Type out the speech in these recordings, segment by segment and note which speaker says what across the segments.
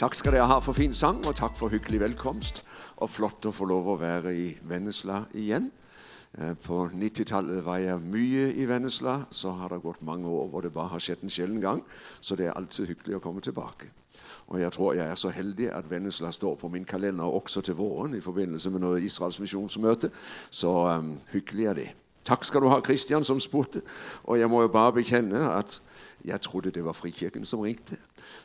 Speaker 1: Tak skal dere ha for fin sang, og tak for hyggelig velkomst. Og flott å få lov å være i Vennesla igjen. Eh, på 90-tallet var jeg mye i Vennesla. Så har det gått mange år hvor det bare har skjedd en sjelden gang. Så det er alltid hyggelig å komme tilbake. Og jeg tror jeg er så heldig at Vennesla står på min kalender også til våren i forbindelse med noe Israels misjonsmøte. Så um, hyggelig er det. Takk skal du ha, Kristian, som spurte. Og jeg må jo bare bekjenne at jeg trodde det var Frikirken som ringte.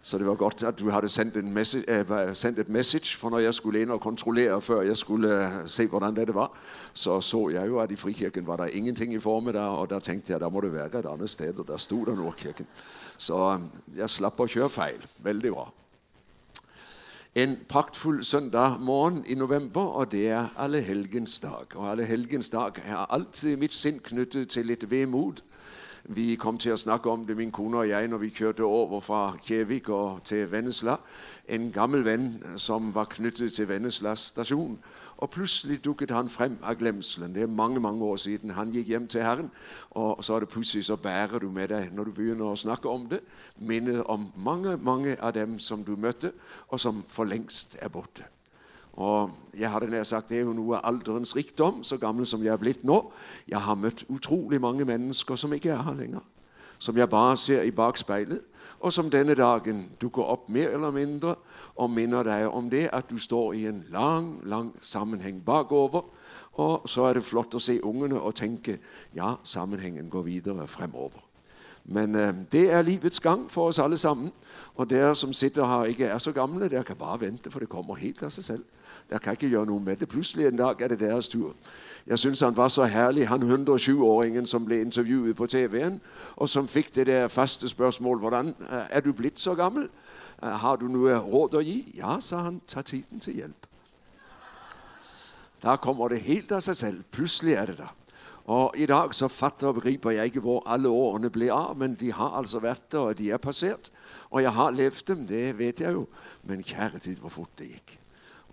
Speaker 1: Så det var godt at du havde sendt, en message, uh, sendt et message, for når jeg skulle ind og kontrollere før jeg skulle uh, se hvordan det var, så så jeg jo at i Frikirken var der ingenting i formiddag, og der tænkte jeg der må det være et andet sted, og der stod der Nordkirken. Så um, jeg slapp at køre fejl. Vældig bra. En pragtfuld søndag morgen i november, og det er Allehelgens dag. Og Allehelgens dag er alltid mitt sind knyttet til litt vemod. Vi kom til at snakke om det, min kone og jeg, når vi kørte over fra Kjevik og til Vennesla. En gammel ven, som var knyttet til Vennesla station. Og pludselig dukket han frem af glemselen. Det er mange mange år siden han gik hjem til Herren. Og så er det pludselig, så bærer du med dig, når du begynder at snakke om det, mindet om mange mange av dem som du mødte, og som for længst er borte. Og jeg hadde nær sagt, Det er jo nu af alderens rigdom, så gammel som jeg er blevet nå. Jeg har mødt utrolig mange mennesker som ikke er her længere. Som jeg bare ser i bagspejlet, og som denne dagen du går op mer eller mindre og minner dig om det at du står i en lang, lang sammenhæng bakover. Og så er det flott at se ungerne og tænke, ja, sammenhængen går videre fremover. Men øh, det er livets gang for oss alle sammen. Og der som sitter her ikke er så gamle, der kan bare vente, for det kommer helt av sig selv der kan ikke gjøre noget med det. Pludselig en dag er det deres tur. Jeg syns han var så herlig, han 107-åringen som blev interviewet på tv'en, og som fik det der faste spørgsmål, hvordan øh, er du blevet så gammel. Øh, har du nu råd at give? Ja, sa han, ta tiden til hjælp. Der kommer det helt av sig selv. Pludselig er det der. Og I dag så fatter og begriber jeg ikke hvor alle årene blev av, men de har altså været der, og de er passeret. Og jeg har levet dem, det vet jeg jo, men kære tid, hvor fort det gik.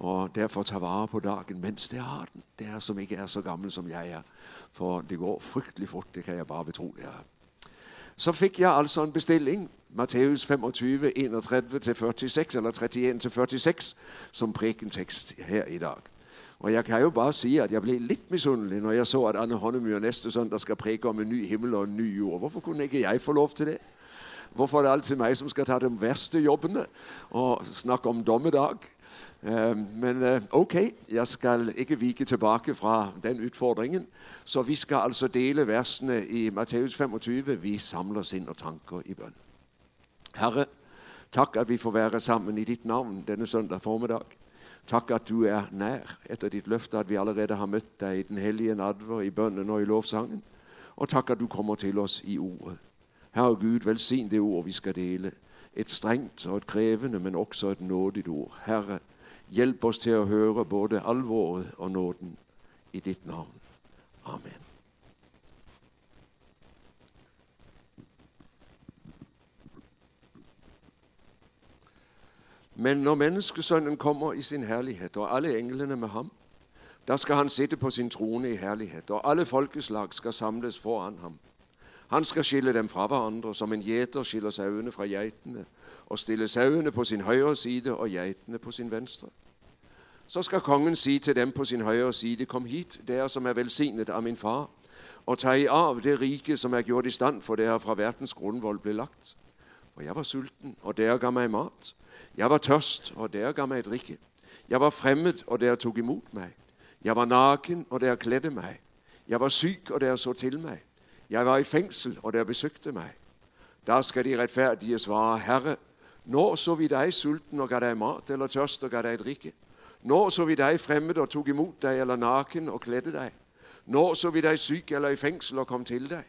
Speaker 1: Og derfor tager vare på dagen mens det har den. Dere som ikke er så gammel som jeg er. For det går frygtelig fort, det kan jeg bare betro dere. Så fik jeg altså en bestilling, Matteus 25, 31-46, eller 31-46, som prækentekst her i dag. Og jeg kan jo bare sige, at jeg blev lidt misundelig, når jeg så at Anne Honnemyr næste søndag skal præke om en ny himmel og en ny jord. Hvorfor kunne ikke jeg få lov til det? Hvorfor er det altid mig, som skal ta de værste jobbene og snakke om dommedag? Øhm, men øh, okay, jeg skal ikke vike tilbage fra den utfordringen. Så vi skal altså dele versene i Matteus 25. Vi samler sind og tanker i bøn. Herre, tak at vi får være sammen i ditt navn denne søndag formiddag. Tak at du er nær etter ditt løfte, at vi allerede har mødt dig i den hellige nadver, i bønnen og i lovsangen. Og tak at du kommer til oss i ordet. Herre Gud, velsign det ord vi skal dele. Et strengt og et krævende, men også et nådigt ord. Herre, Hjælp os til at høre både alvoret og nåden i ditt navn. Amen. Men når menneskesønnen kommer i sin herlighed, og alle englene med ham, der skal han sitte på sin trone i herlighed, og alle folkeslag skal samles foran ham. Han skal skille dem fra hverandre, som en jæter skiller sauene fra geitene, og stille sauene på sin højre side og geitene på sin venstre. Så skal kongen si til dem på sin højre side, kom hit, der som er velsignet av min far, og ta i av det rike som er gjort i stand for der fra verdens grundvold ble lagt. For jeg var sulten, og der gav mig mat. Jeg var tørst, og gav mig meg drikke. Jeg var fremmed, og der tog imod mig. Jeg var naken, og der klædte mig. Jeg var syg, og der så til mig. Jeg var i fængsel, og der besøgte mig. Der skal de retfærdige svare, Herre, nå så vi dig sulten og gav dig mat, eller tørst og ga dig drikke. Nå så vi dig fremmed og tok imot deg, eller naken og kledde deg. Nå så vi dig syk eller i fengsel og kom til deg.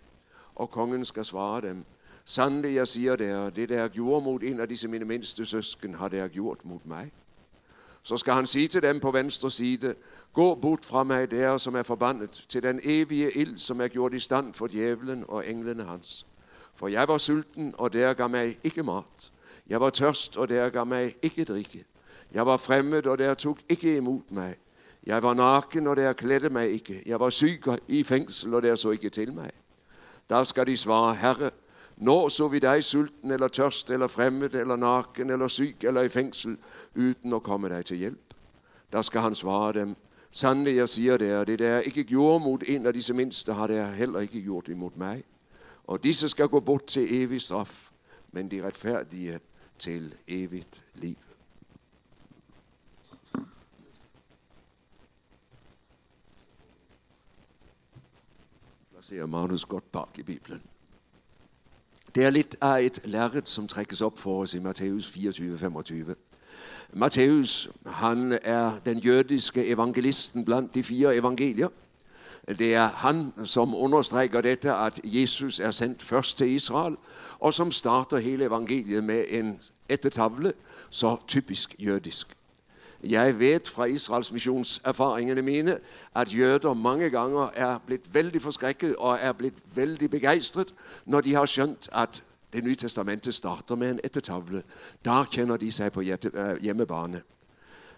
Speaker 1: Og kongen skal svare dem. Sandelig, jeg sier der, det der gjorde mot en av disse mine minste søsken, har der gjort mot meg. Så skal han si til dem på venstre side, gå bort fra meg, dere som er forbannet, til den evige ild som er gjort i stand for djevelen og englene hans. For jeg var sulten, og dere ga meg ikke mat. Jeg var tørst, og dere ga meg ikke drikke. Jeg var fremmed, og der tog ikke imod mig. Jeg var naken, og der klædte mig ikke. Jeg var syk i fængsel, og der så ikke til mig. Der skal de svare, Herre, Når så vi dig sulten eller tørst eller fremmed eller naken eller syg eller i fængsel, uden at komme dig til hjælp? Der skal han svare dem, Sandelig, jeg siger det, det der ikke gjorde mod en af disse mindste, har det heller ikke gjort imod mig. Og disse skal gå bort til evig straf, men de retfærdige til evigt liv. Ser Magnus godt bak i Bibelen. Det er lidt af et lærret, som trækkes op for os i Matthæus 24-25. Matthæus, han er den jødiske evangelisten blandt de fire evangelier. Det er han, som understreger dette, at Jesus er sendt først til Israel, og som starter hele evangeliet med en ettertavle, så typisk jødisk. Jeg ved fra Israels missionserfaringene mine, at jøder mange gange er blevet vældig forskrækket og er blevet vældig begejstret, når de har skjønt, at det nye testamentet starter med en ettertavle. Der kender de sig på øh, hjemmebane.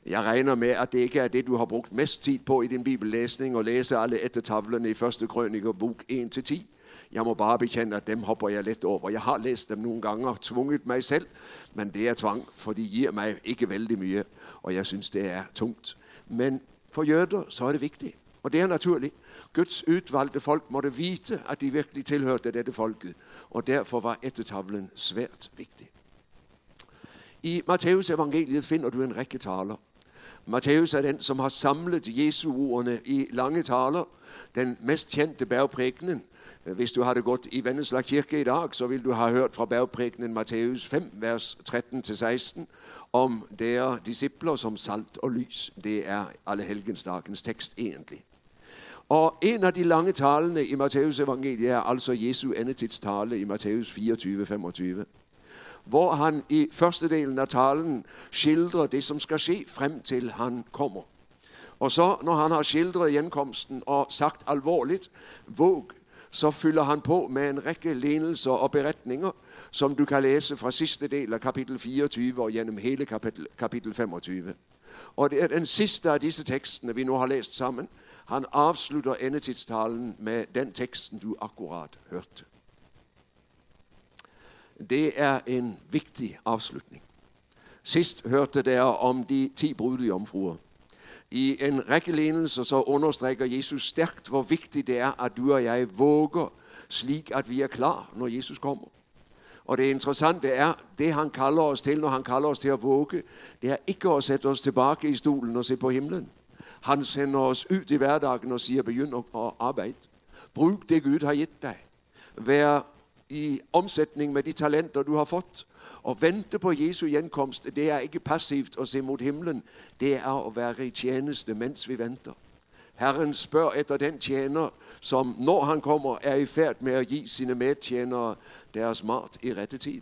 Speaker 1: Jeg regner med, at det ikke er det, du har brugt mest tid på i din bibellæsning, at læse alle ettertavlene i første krønikerbog 1-10. Jeg må bare bekende, at dem hopper jeg let over. Jeg har læst dem nogle gange og tvunget mig selv, men det er tvang, for de giver mig ikke vældig mye, og jeg synes, det er tungt. Men for jøder, så er det vigtigt. Og det er naturligt. Guds udvalgte folk måtte vite, at de virkelig tilhørte dette folket, og derfor var ettertavlen svært vigtig. I Matteus evangeliet finder du en række taler. Matteus er den, som har samlet Jesu ordene i lange taler. Den mest kendte bærprækenen. Øh, hvis du har det godt i Vennesla Kirke i dag, så vil du have hørt fra bærprækenen Matteus 5, vers 13-16, om der discipler som salt og lys. Det er alle helgensdagens tekst egentlig. Og en af de lange talene i Matteus evangeliet er altså Jesu endetidstale i Matteus 24-25 hvor han i første delen af talen skildrer det, som skal ske frem til han kommer. Og så, når han har skildret genkomsten og sagt alvorligt, våg, så fylder han på med en række lignelser og beretninger, som du kan læse fra sidste del af kapitel 24 og gennem hele kapitel, kapitel 25. Og det er den sidste af disse tekstene, vi nu har læst sammen. Han afslutter endetidstalen med den teksten, du akkurat hørte. Det er en vigtig afslutning. Sidst hørte der om de ti brudte jomfruer. I en række lignelser så understreger Jesus stærkt, hvor vigtigt det er, at du og jeg våger, slik at vi er klar, når Jesus kommer. Og det interessante er, det han kalder os til, når han kalder os til at våge, det er ikke at sætte os tilbage i stolen og se på himlen. Han sender os ud i hverdagen og siger, begynd at arbejde. Brug det Gud har givet dig. Vær i omsætning med de talenter, du har fået. Og vente på Jesu genkomst, det er ikke passivt at se mod himlen. Det er at være i tjeneste, mens vi venter. Herren spørger efter den tjener, som når han kommer, er i færd med at give sine medtjenere deres mat i rette tid.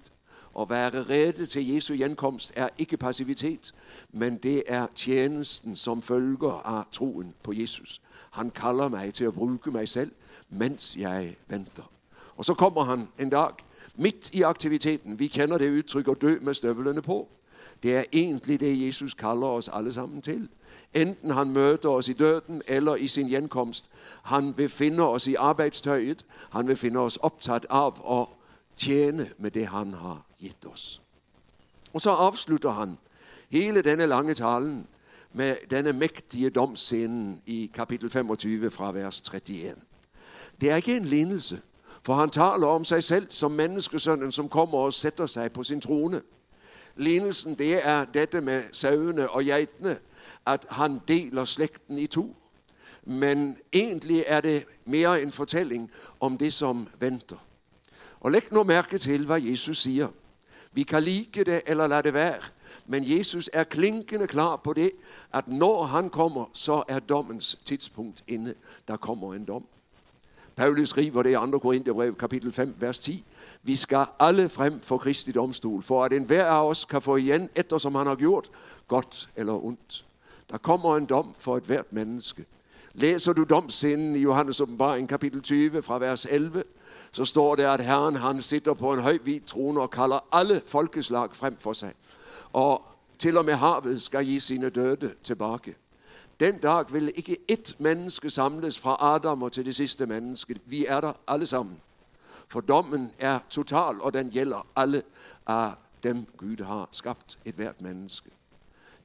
Speaker 1: At være rede til Jesu genkomst er ikke passivitet, men det er tjenesten, som følger af troen på Jesus. Han kalder mig til at bruge mig selv, mens jeg venter. Og så kommer han en dag, midt i aktiviteten. Vi kender det udtryk at dø med støvlerne på. Det er egentlig det, Jesus kalder os alle sammen til. Enten han møder os i døden eller i sin genkomst. Han befinder os i arbejdstøjet. Han befinder os optaget af at tjene med det, han har givet os. Og så afslutter han hele denne lange talen med denne mægtige domscenen i kapitel 25 fra vers 31. Det er ikke en lignelse. For han taler om sig selv som menneskesønnen, som kommer og sætter sig på sin trone. Lignelsen, det er dette med sauene og geitene, at han deler slægten i to. Men egentlig er det mere en fortælling om det, som venter. Og læg nu mærke til, hvad Jesus siger. Vi kan like det eller lade det være, men Jesus er klinkende klar på det, at når han kommer, så er dommens tidspunkt inde. Der kommer en dom. Paulus skriver det i 2. Korintherbrev kapitel 5, vers 10. Vi skal alle frem for Kristi domstol, for at enhver af os kan få igen, eftersom han har gjort, godt eller ondt. Der kommer en dom for et hvert menneske. Læser du domsinden i Johannes åbenbaring kapitel 20 fra vers 11, så står der, at Herren han sitter på en høj hvid trone og kalder alle folkeslag frem for sig. Og til og med havet skal give sine døde tilbage. Den dag vil ikke et menneske samles fra Adam og til det sidste menneske. Vi er der alle sammen. For dommen er total, og den gælder alle af dem, Gud har skabt, et hvert menneske.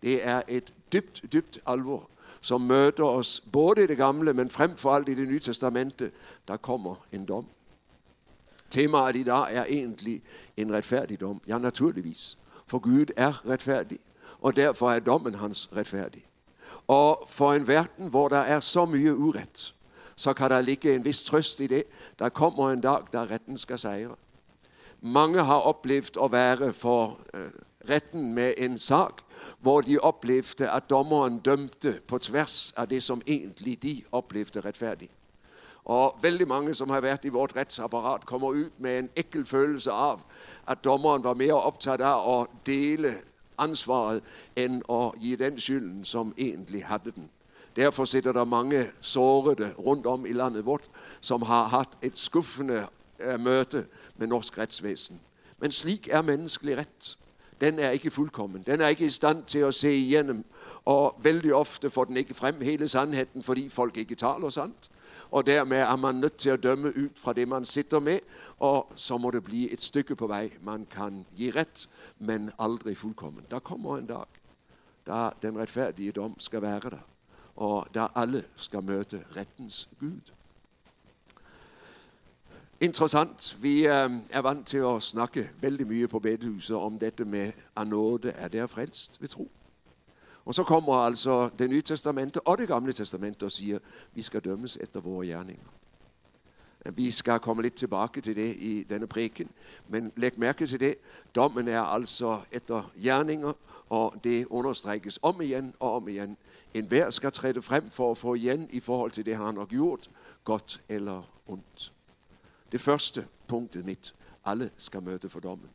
Speaker 1: Det er et dybt, dybt alvor, som møder os både i det gamle, men frem for alt i det nye testamente. Der kommer en dom. Temaet i dag er egentlig en retfærdig dom. Ja, naturligvis. For Gud er retfærdig, og derfor er dommen hans retfærdig. Og for en verden, hvor der er så mye uret, så kan der ligge en vis trøst i det. Der kommer en dag, der retten skal sejre. Mange har oplevet at være for øh, retten med en sag, hvor de oplevede, at dommeren dømte på tværs af det, som egentlig de oplevede retfærdigt. Og vældig mange, som har været i vort retsapparat, kommer ud med en ekkel følelse af, at dommeren var mere optaget af at dele ansvaret, end at give den skylden, som egentlig havde den. Derfor sitter der mange sårede rundt om i landet vort, som har haft et skuffende uh, møte med norsk retsvæsen. Men slik er menneskelig ret. Den er ikke fuldkommen. Den er ikke i stand til at se igennem, og vældig ofte får den ikke frem hele sandheden, fordi folk ikke taler sandt. Og dermed er man nødt til at dømme ud fra det, man sitter med, og så må det blive et stykke på vej. Man kan give ret, men aldrig fuldkommen. Der kommer en dag, der den retfærdige dom skal være der og der alle skal møde rettens Gud. Interessant. Vi øh, er vant til at snakke vældig mye på bedehuset om dette med, at nåde er der frelst ved tro. Og så kommer altså det nye testamentet og det gamle testamentet og siger, vi skal dømmes efter vores gerninger. Vi skal komme lidt tilbage til det i denne præken, men læg mærke til det. Dommen er altså efter gerninger, og det understrækkes om igen og om igen. En hver skal træde frem for at få igen i forhold til det, han har gjort, godt eller ondt. Det første punktet mitt. Alle skal møde for dommen.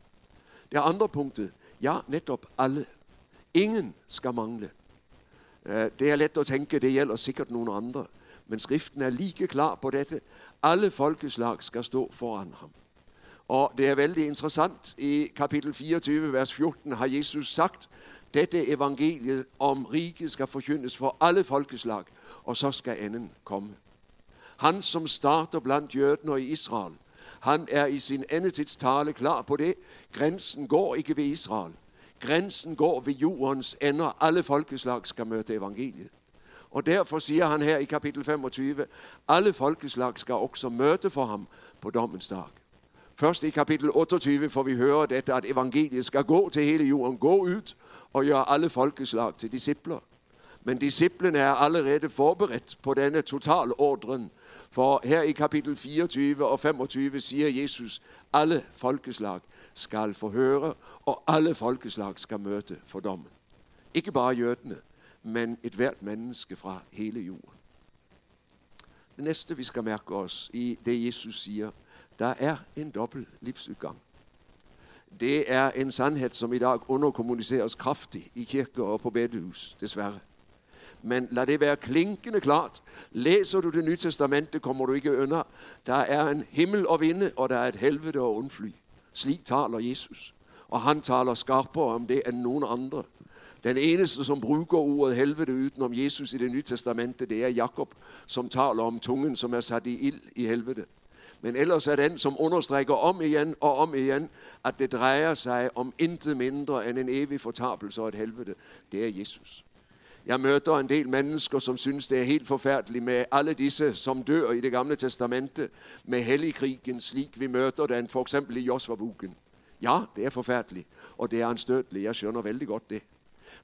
Speaker 1: Det andre punktet. Ja, netop alle. Ingen skal mangle. Eh, det er let at tænke, det gælder sikkert nogle andre. Men skriften er lige klar på dette. Alle folkeslag skal stå foran ham. Og det er veldig interessant. I kapitel 24, vers 14 har Jesus sagt, dette evangeliet om riket skal forkyndes for alle folkeslag, og så skal enden komme. Han, som starter blandt og i Israel, han er i sin endetidstale klar på det. Grænsen går ikke ved Israel. Grænsen går ved jordens ender. Alle folkeslag skal møde evangeliet. Og derfor siger han her i kapitel 25, alle folkeslag skal også møde for ham på dommens dag. Først i kapitel 28 får vi høre dette, at evangeliet skal gå til hele jorden, gå ud og gøre alle folkeslag til discipler. Men disciplene er allerede forberedt på denne totalordren, for her i kapitel 24 og 25 siger Jesus, alle folkeslag skal forhøre, og alle folkeslag skal møde for dommen. Ikke bare jødene, men et hvert menneske fra hele jorden. Det næste, vi skal mærke os i det, Jesus siger, der er en dobbelt livsudgang. Det er en sandhed, som i dag underkommuniseres kraftigt i kirker og på bedehus, desværre. Men lad det være klinkende klart. Læser du det nye testamente, kommer du ikke under. Der er en himmel at vinde, og der er et helvede at undfly. Slik taler Jesus. Og han taler skarpere om det end nogen andre. Den eneste, som bruger ordet helvede utenom Jesus i det nye testamente, det er Jakob, som taler om tungen, som er sat i ild i helvede. Men ellers er den, som understreker om igen og om igen, at det drejer sig om intet mindre end en evig fortabelse og et helvede. Det er Jesus. Jeg møder en del mennesker, som synes, det er helt forfærdeligt med alle disse, som dør i det gamle testamente, med helligkrigen, slik vi møder den, for eksempel i Josva-boken. Ja, det er forfærdeligt, og det er anstødeligt. Jeg skjønner vældig godt det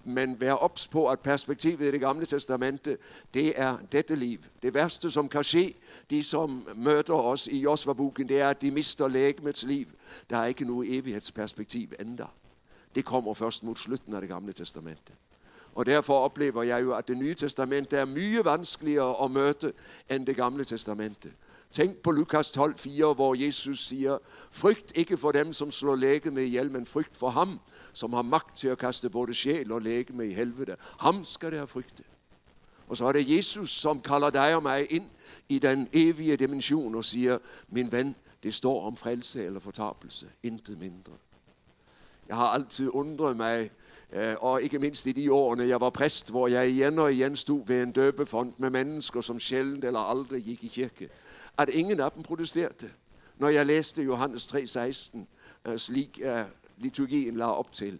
Speaker 1: men vær ops på, at perspektivet i det gamle testamente, det er dette liv. Det værste, som kan ske, de som møder os i Josva-boken, det er, at de mister lægemets liv. Der er ikke noget evighedsperspektiv endda. Det kommer først mod slutten af det gamle testamente. Og derfor oplever jeg jo, at det nye testamente er mye vanskeligere at møde end det gamle testamente. Tænk på Lukas 12:4, hvor Jesus siger, frygt ikke for dem, som slår læge med ihjel, men frygt for ham, som har magt til at kaste både sjæl og læge med i helvede. Ham skal der frygte. Og så er det Jesus, som kalder dig og mig ind i den evige dimension og siger, min ven, det står om frelse eller fortabelse, intet mindre. Jeg har altid undret mig, Eh, og ikke mindst i de årene, jeg var præst, hvor jeg igen og igen stod ved en døbefond med mennesker, som sjældent eller aldrig gik i kirke, at ingen af dem protesterede. når jeg læste Johannes 3:16, eh, slik eh, liturgien la op til.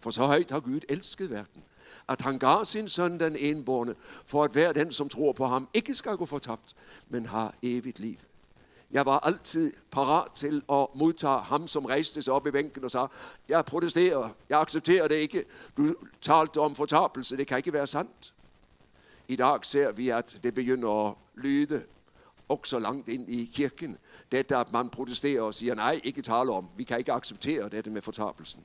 Speaker 1: For så højt har Gud elsket verden, at han gav sin søn den enborne, for at hver den, som tror på ham, ikke skal gå fortabt, men har evigt liv. Jeg var altid parat til at modtage ham, som rejste sig op i bænken og sagde, jeg protesterer, jeg accepterer det ikke. Du talte om fortabelse, det kan ikke være sandt. I dag ser vi, at det begynder at lyde også langt ind i kirken. Dette, at man protesterer og siger, nej, ikke tale om. Vi kan ikke acceptere dette med fortabelsen.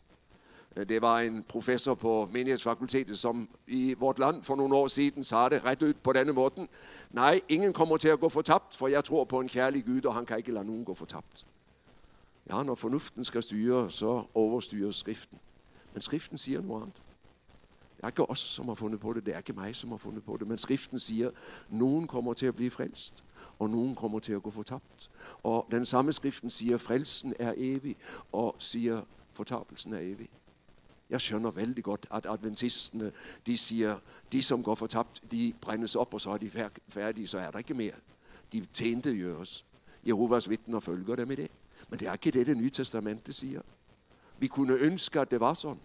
Speaker 1: Øh, det var en professor på menighedsfakultetet, som i vort land for nogle år siden sagde det ret ud på denne måde. Nej, ingen kommer til at gå fortabt, for jeg tror på en kærlig Gud, og han kan ikke lade nogen gå fortabt. Ja, når fornuften skal styre, så overstyres skriften. Men skriften siger noget andet. Det er ikke os, som har fundet på det. Det er ikke mig, som har fundet på det. Men skriften siger, at nogen kommer til at blive frelst, og nogen kommer til at gå fortabt. Og den samme skriften siger, at frelsen er evig, og siger, fortabelsen er evig. Jeg skjønner veldig godt, at adventistene de siger, de som går fortabt, de brændes op, og så er de færdige, så er der ikke mere. De tjente gjøres. Jehovas vittner følger dem i det. Men det er ikke det, det nye testamentet siger. Vi kunne ønske, at det var sådan.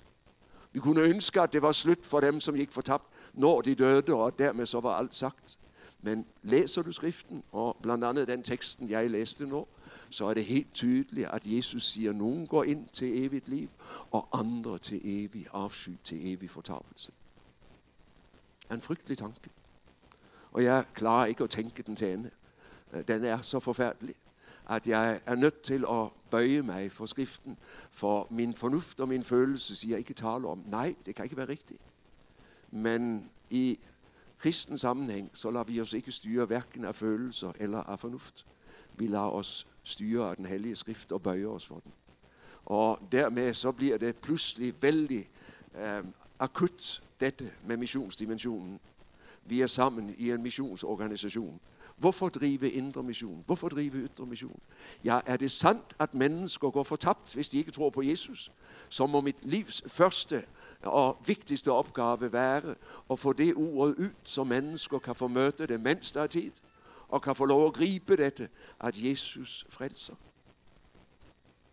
Speaker 1: Vi kunne ønske, at det var slut for dem, som gik fortabt, når de døde, og dermed så var alt sagt. Men læser du skriften, og blandt andet den teksten, jeg læste nu, så er det helt tydeligt, at Jesus siger, at nogen går ind til evigt liv, og andre til evig afsky, til evig fortabelse. Er en frygtelig tanke. Og jeg klarer ikke at tænke den til ende. Den er så forfærdelig, at jeg er nødt til at bøje mig for skriften, for min fornuft og min følelse siger ikke tale om, nej, det kan ikke være rigtigt. Men i kristen sammenhæng, så lader vi os ikke styre hverken af følelser eller af fornuft. Vi lader os styre af den hellige skrift og bøjer os for den. Og dermed så bliver det pludselig vældig øh, akut, dette med missionsdimensionen. Vi er sammen i en missionsorganisation. Hvorfor drive indre mission? Hvorfor drive ytre mission? Ja, er det sandt, at mennesker går fortabt, hvis de ikke tror på Jesus? Så må mit livs første og vigtigste opgave være at få det ordet ud, så mennesker kan få møte det, mens der er tid og kan få lov at gribe dette, at Jesus frelser.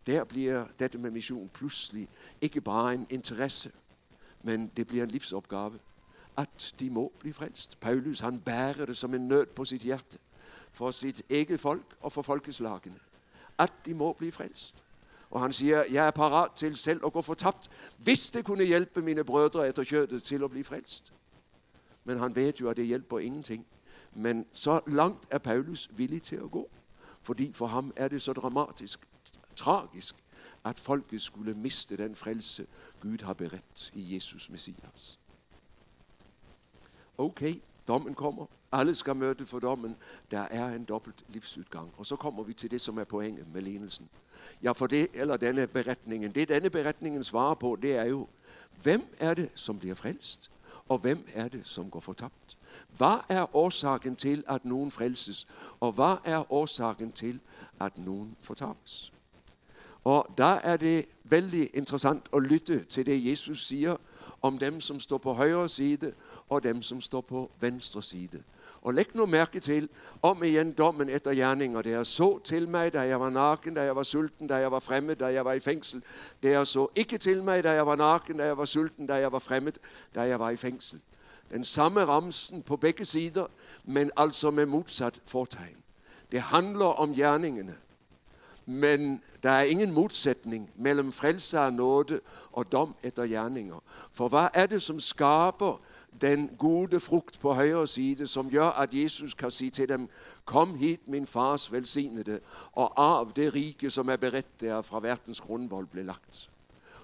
Speaker 1: Der bliver dette med mission pludselig ikke bare en interesse, men det bliver en livsopgave. At de må blive frelst. Paulus han bærer det som en nød på sit hjerte. For sit eget folk og for folkeslagene. At de må blive frelst. Og han siger, jeg er parat til selv at gå fortabt, hvis det kunne hjælpe mine brødre efter kjødet til at blive frelst. Men han ved jo, at det hjælper ingenting. Men så langt er Paulus villig til at gå. Fordi for ham er det så dramatisk, tragisk, at folket skulle miste den frelse, Gud har berett i Jesus Messias. Okay, dommen kommer. Alle skal møde for dommen. Der er en dobbelt livsudgang. Og så kommer vi til det, som er poenget med lignelsen. Ja, for det, eller denne beretningen. Det denne beretningen svarer på, det er jo, hvem er det, som bliver frelst? Og hvem er det, som går fortabt? Hvad er årsagen til, at nogen frelses? Og hvad er årsagen til, at nogen fortabes? Og der er det vældig interessant at lytte til det, Jesus siger om dem, som står på højre side, og dem, som står på venstre side. Og læg nu mærke til, om igen dommen efter gerninger. Det jeg så til mig, da jeg var naken, da jeg var sulten, da jeg var fremmed, da jeg var i fængsel. Det jeg så ikke til mig, da jeg var naken, da jeg var sulten, da jeg var fremmed, da jeg var i fængsel. Den samme ramsen på begge sider, men altså med modsat fortegn. Det handler om gjerningene. Men der er ingen modsætning mellem frelse og nåde og dom efter gerninger. For hvad er det, som skaber den gode frugt på højre side, som gør, at Jesus kan sige til dem, kom hit, min fars velsignede, og arv det rike, som er beredt der fra verdens grundvold blev lagt.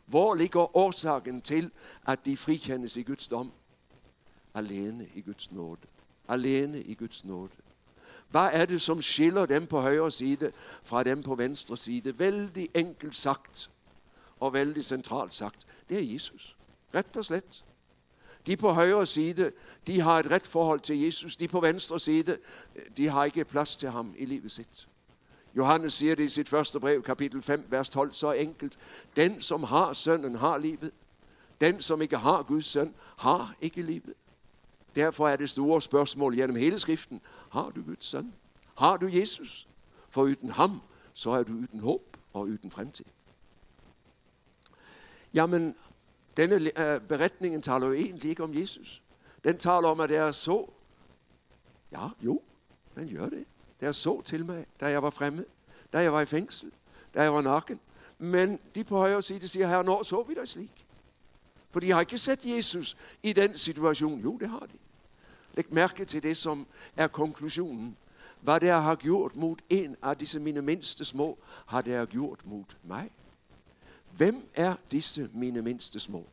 Speaker 1: Hvor ligger årsagen til, at de frikendes i Guds dom? alene i Guds nåde. Alene i Guds nåde. Hvad er det, som skiller dem på højre side fra dem på venstre side? Vældig enkelt sagt og vældig centralt sagt. Det er Jesus. Ret og slet. De på højre side, de har et ret forhold til Jesus. De på venstre side, de har ikke plads til ham i livet sitt. Johannes siger det i sit første brev, kapitel 5, vers 12, så enkelt. Den, som har sønnen, har livet. Den, som ikke har Guds søn, har ikke livet. Derfor er det store spørgsmål gennem hele skriften. Har du Guds søn? Har du Jesus? For uden ham, så er du uden håb og uden fremtid. Jamen, denne uh, beretningen taler jo egentlig ikke om Jesus. Den taler om, at jeg så. Ja, jo, den gør det. Der så til mig, da jeg var fremme, da jeg var i fængsel, da jeg var nakken. Men de på højre side siger, her, når så vi dig slik? For de har ikke set Jesus i den situation. Jo, det har de. Læg mærke til det, som er konklusionen. Hvad det har gjort mod en af disse mine mindste små, har det gjort mod mig. Hvem er disse mine mindste små?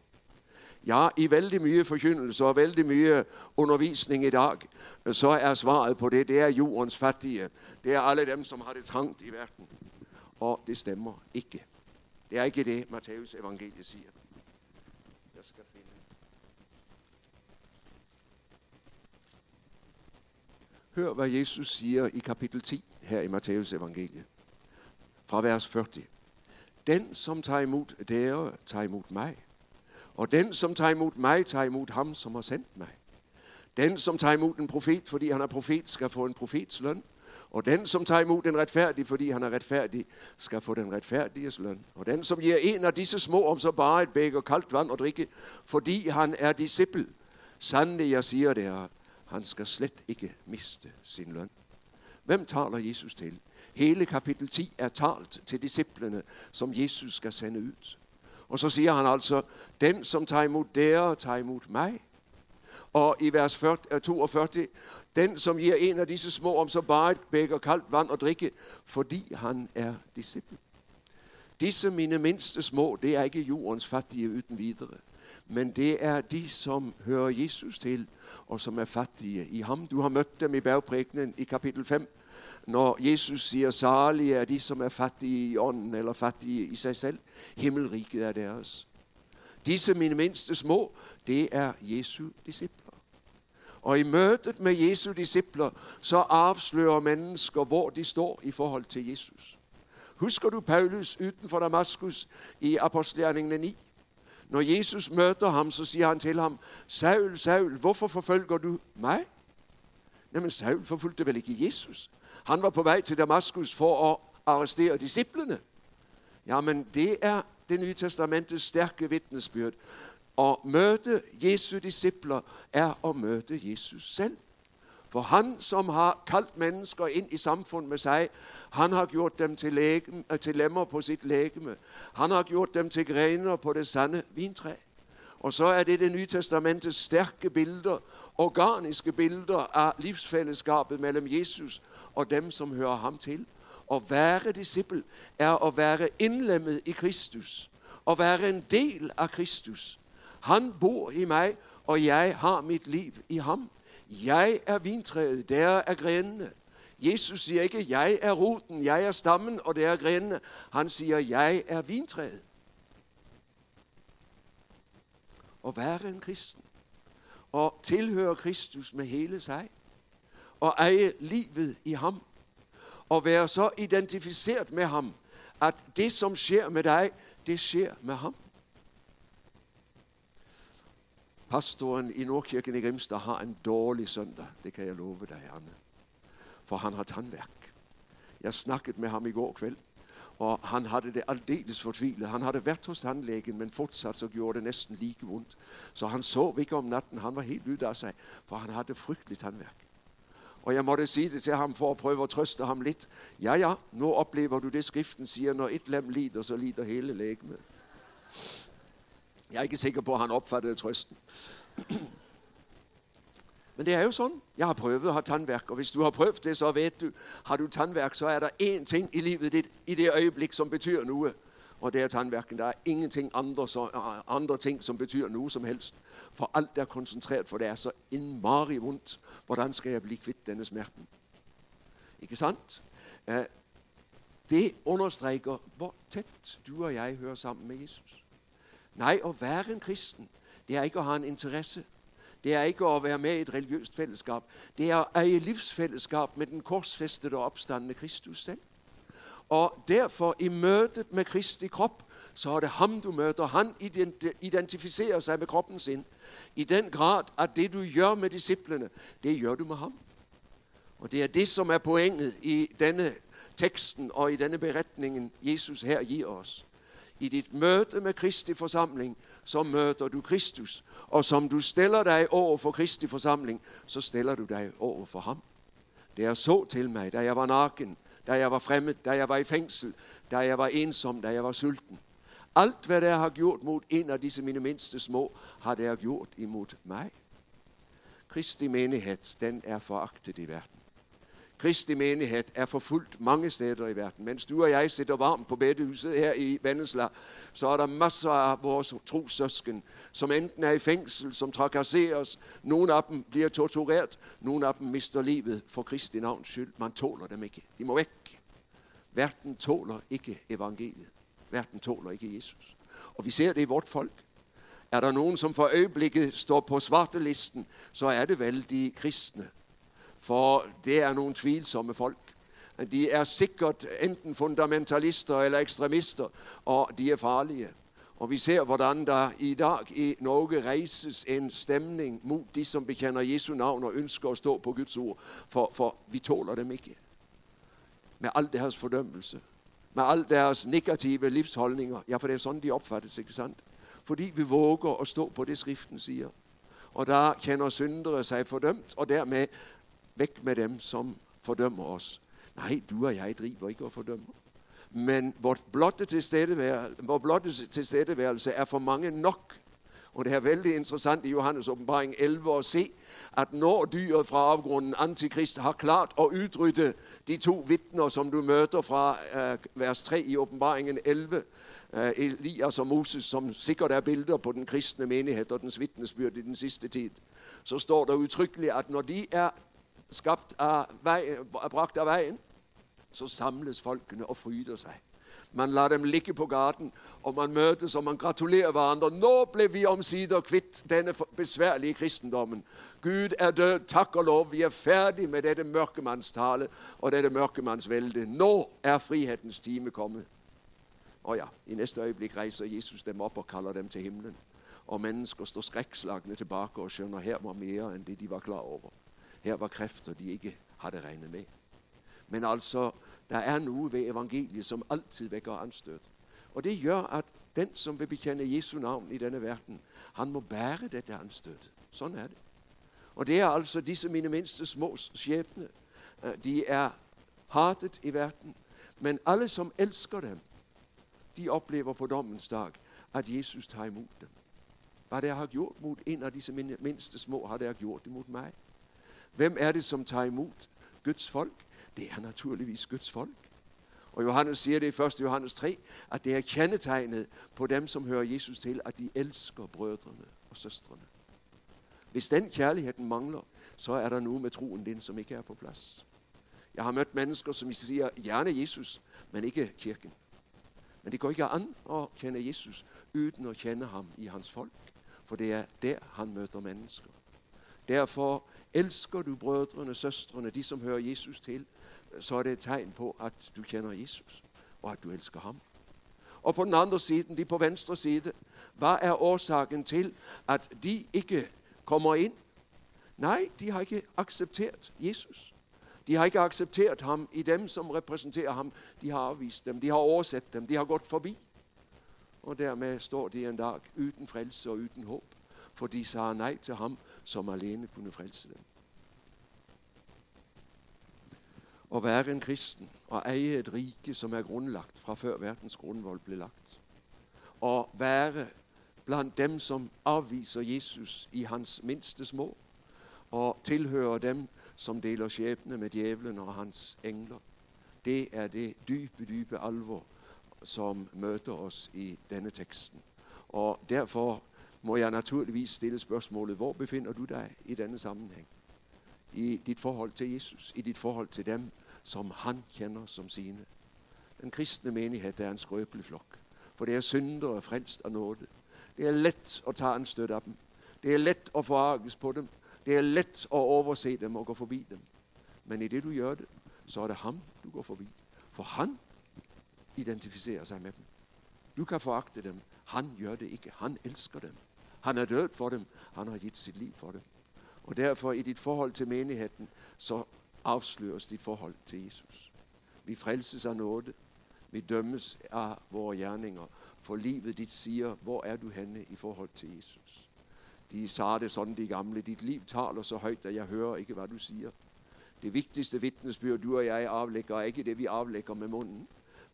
Speaker 1: Ja, i vældig mye forkyndelse og vældig mye undervisning i dag, så er svaret på det, det er jordens fattige. Det er alle dem, som har det trangt i verden. Og det stemmer ikke. Det er ikke det, Matthæus evangeliet siger. Jeg skal finde. Hør, hvad Jesus siger i kapitel 10 her i Matteus evangeliet. Fra vers 40. Den, som tager imod dere, tager imod mig. Og den, som tager imod mig, tager imod ham, som har sendt mig. Den, som tager imod en profet, fordi han er profet, skal få en profets løn. Og den, som tager imod den retfærdige, fordi han er retfærdig, skal få den retfærdiges løn. Og den, som giver en af disse små om så bare et bækker koldt vand og drikke, fordi han er disciple, sandelig jeg siger det han skal slet ikke miste sin løn. Hvem taler Jesus til? Hele kapitel 10 er talt til disciplene, som Jesus skal sende ud. Og så siger han altså, den som tager imod dere, tager imod mig. Og i vers 42, øh, den som giver en af disse små om så bare et bækker koldt vand og drikke, fordi han er disciple. Disse mine mindste små, det er ikke jordens fattige uden videre. Men det er de, som hører Jesus til, og som er fattige i ham. Du har mødt dem i bjergprækenen i kapitel 5, når Jesus siger, salige er de, som er fattige i ånden, eller fattige i sig selv. Himmelriket er deres. Disse mine mindste små, det er Jesu disciple. Og i mødet med Jesu discipler, så afslører mennesker, hvor de står i forhold til Jesus. Husker du Paulus uden for Damaskus i Apostelgjerningen 9? Når Jesus møder ham, så siger han til ham, Saul, Saul, hvorfor forfølger du mig? Jamen, Saul forfulgte vel ikke Jesus? Han var på vej til Damaskus for at arrestere disciplene. Jamen, det er det nye testamentets stærke vidnesbyrd. At møde Jesu discipler er at møde Jesus selv. For han, som har kaldt mennesker ind i samfund med sig, han har gjort dem til, lægem, eh, til lemmer på sit lægeme. Han har gjort dem til grener på det sande vintræ. Og så er det det nye testamentets stærke billeder, organiske billeder af livsfællesskabet mellem Jesus og dem, som hører ham til. At være disciple er at være indlemmet i Kristus. At være en del af Kristus. Han bor i mig, og jeg har mit liv i ham. Jeg er vintræet, der er grenene. Jesus siger ikke, jeg er roten, jeg er stammen, og der er grenene. Han siger, jeg er vintræet. At være en kristen. Og tilhøre Kristus med hele sig. Og eje livet i ham. Og være så identificeret med ham, at det som sker med dig, det sker med ham. Pastoren i Nordkirken i Grimstad har en dårlig søndag. Det kan jeg love dig, Anne. For han har tandværk. Jeg snakkede med ham i går kveld, og han havde det aldeles fortvilet. Han havde været hos tandlægen, men fortsat så gjorde det næsten lige vondt. Så han sov ikke om natten. Han var helt ude af sig, for han havde frygteligt tandværk. Og jeg måtte sige det til ham for at prøve at trøste ham lidt. Ja, ja, nu oplever du det, skriften siger, når et lem lider, så lider hele lægemet. Jeg er ikke sikker på, at han opfattede trøsten. Men det er jo sådan. Jeg har prøvet at have tandværk, og hvis du har prøvet det, så ved du, har du tandværk, så er der én ting i livet dit, i det øjeblik, som betyder noget. Og det er tandværken. Der er ingenting andre, så, øh, andre ting, som betyder noget som helst. For alt er koncentreret, for det er så en mari vondt. Hvordan skal jeg blive kvitt denne smerten? Ikke sandt? Øh, det understreger, hvor tæt du og jeg hører sammen med Jesus. Nej, at være en kristen, det er ikke at have en interesse. Det er ikke at være med i et religiøst fællesskab. Det er at eje livsfællesskab med den korsfæstede og opstandende Kristus selv. Og derfor i mødet med Kristi krop, så er det ham, du møder. Han identificerer sig med kroppen sin. I den grad, at det du gør med disciplene, det gør du med ham. Og det er det, som er pointet i denne teksten og i denne beretningen, Jesus her giver os. I dit møde med Kristi forsamling, så møder du Kristus. Og som du stiller dig over for Kristi forsamling, så stiller du dig over for ham. Det er så til mig, da jeg var naken, da jeg var fremmed, da jeg var i fængsel, da jeg var ensom, da jeg var sulten. Alt, hvad der har gjort mod en af disse mine mindste små, har der gjort imod mig. Kristi menighed, den er foragtet i verden. Kristi menighed er forfulgt mange steder i verden. Mens du og jeg sidder varmt på bedehuset her i Vennesla, så er der masser af vores trosøsken, som enten er i fængsel, som trakasseres. Nogle af dem bliver tortureret, nogle af dem mister livet for Kristi navns skyld. Man tåler dem ikke. De må væk. Verden tåler ikke evangeliet. Verden tåler ikke Jesus. Og vi ser det i vort folk. Er der nogen, som for øjeblikket står på svartelisten, så er det vel de kristne. For det er nogle tvilsomme folk. De er sikkert enten fundamentalister eller ekstremister, og de er farlige. Og vi ser, hvordan der i dag i Norge rejses en stemning mod de, som bekender Jesu navn og ønsker at stå på Guds ord, for, for vi tåler dem ikke. Med al deres fordømmelse, med al deres negative livsholdninger. Ja, for det er sådan, de opfattes, ikke sandt? Fordi vi våger at stå på det, skriften siger. Og der kender syndere sig fordømt, og dermed væk med dem, som fordømmer os. Nej, du og jeg driver ikke og fordømmer. Men vores blotte tilstedeværelse, vores blotte tilstedeværelse er for mange nok. Og det er vældig interessant i Johannes åbenbaring 11 at se, at når dyret fra afgrunden, Antikrist, har klart at udrydde de to vidner, som du møder fra uh, vers 3 i åbenbaringen 11, uh, øh, Elias og Moses, som sikkert er billeder på den kristne menighed og dens vidnesbyrd i den sidste tid, så står der udtrykkeligt, at når de er skabt af vej, eh, bragt af vejen, så samles folkene og fryder sig. Man lader dem ligge på gaden, og man mødes, og man gratulerer hverandre. Nå blev vi omsider kvitt denne besværlige kristendommen. Gud er død, tak og lov, vi er færdige med dette mørkemandstale og dette mørkemandsvælde. Nå er frihedens time kommet. Og ja, i næste øjeblik rejser Jesus dem op og kalder dem til himlen. Og mennesker står skrækslagne tilbage og skønner, her var mere end det, de var klar over. Her var kræfter, de ikke havde regnet med. Men altså, der er noget ved evangeliet, som altid vækker anstød. Og det gør, at den, som vil bekende Jesu navn i denne verden, han må bære dette anstød. Sådan er det. Og det er altså disse mine mindste små skæbne. Øh, de er hatet i verden. Men alle, som elsker dem, de oplever på dommens dag, at Jesus tager imod dem. Hvad det har gjort mod en af disse mindste små, har det gjort imod mig. Hvem er det, som tager imod Guds folk? Det er naturligvis Guds folk. Og Johannes siger det i 1. Johannes 3, at det er kendetegnet på dem, som hører Jesus til, at de elsker brødrene og søstrene. Hvis den kærligheden mangler, så er der noget med troen din, som ikke er på plads. Jeg har mødt mennesker, som siger, gerne Jesus, men ikke kirken. Men det går ikke an at kende Jesus, uden at kende ham i hans folk. For det er der, han møder mennesker. Derfor elsker du brødrene, søstrene, de som hører Jesus til, så er det et tegn på, at du kender Jesus, og at du elsker ham. Og på den andre side, de på venstre side, hvad er årsagen til, at de ikke kommer ind? Nej, de har ikke accepteret Jesus. De har ikke accepteret ham i dem, som repræsenterer ham. De har afvist dem, de har oversat dem, de har gået forbi. Og dermed står de en dag uden frelse og uden håb for de sagde nej til ham, som alene kunne frelse dem. At være en kristen og eje et rike, som er grundlagt fra før verdens grundvold blev lagt. Og være blandt dem, som afviser Jesus i hans mindste små, og tilhører dem, som deler skæbne med djævlen og hans engler. Det er det dybe, dybe alvor, som møter os i denne teksten. Og derfor må jeg naturligvis stille spørgsmålet, hvor befinder du dig i denne sammenhæng? I dit forhold til Jesus, i dit forhold til dem, som han kender som sine. Den kristne menighed er en skrøbelig flok, for det er syndere og frelst af nåde. Det er let at tage en støt af dem. Det er let at forarges på dem. Det er let at overse dem og gå forbi dem. Men i det du gør det, så er det ham, du går forbi. For han identificerer sig med dem. Du kan foragte dem. Han gør det ikke. Han elsker dem. Han er død for dem. Han har givet sit liv for dem. Og derfor i dit forhold til menigheden, så afsløres dit forhold til Jesus. Vi frelses af nåde. Vi dømmes af vores gerninger. For livet dit siger, hvor er du henne i forhold til Jesus? De sagde det sådan, de gamle. Dit liv taler så højt, at jeg hører ikke, hvad du siger. Det vigtigste vidnesbyrd, du og jeg aflægger, er ikke det, vi aflægger med munden,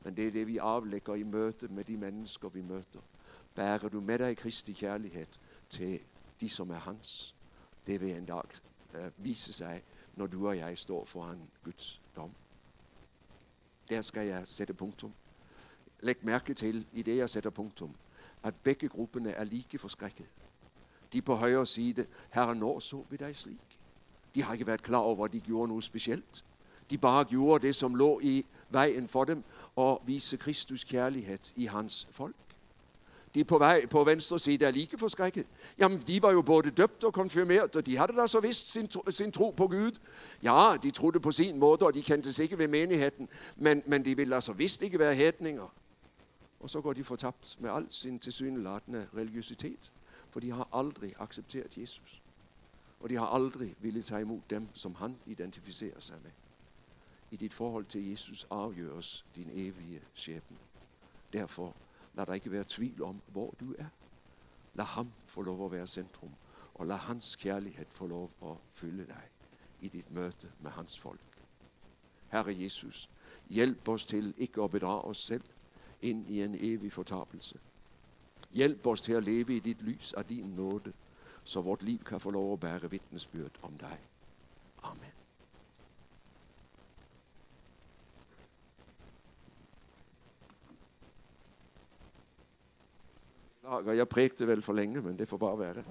Speaker 1: men det er det, vi aflægger i møte med de mennesker, vi møter. Bærer du med dig Kristi kærlighed til de, som er hans? Det vil en dag uh, vise sig, når du og jeg står foran Guds dom. Der skal jeg sætte punktum. Læg mærke til, i det jeg sætter punktum, at begge grupperne er lige forskrækket. De på højre side, herre, når så vi dig slik? De har ikke været klar over, at de gjorde noget specielt. De bare gjorde det, som lå i vejen for dem, og vise Kristus kærlighed i hans folk. De på vej på venstre side er lige forskrækket. Jamen, de var jo både døbt og konfirmeret, og de havde da så vist sin, sin tro på Gud. Ja, de troede på sin måde, og de kendte sig ikke ved menigheden, men, men de ville altså vist ikke være hætninger. Og så går de fortabt med al sin tilsyneladende religiøsitet, for de har aldrig accepteret Jesus. Og de har aldrig ville tage imod dem, som han identificerer sig med. I dit forhold til Jesus afgøres din evige skæbne. Derfor lad der ikke være tvivl om, hvor du er. Lad ham få lov at være centrum, og lad hans kærlighed få lov at følge dig i dit møde med hans folk. Herre Jesus, hjælp os til ikke at bedrage os selv ind i en evig fortabelse. Hjælp os til at leve i dit lys af din nåde, så vort liv kan få lov at bære vidnesbyrd om dig. Amen. Jeg prægte vel for længe, men det får bare være det.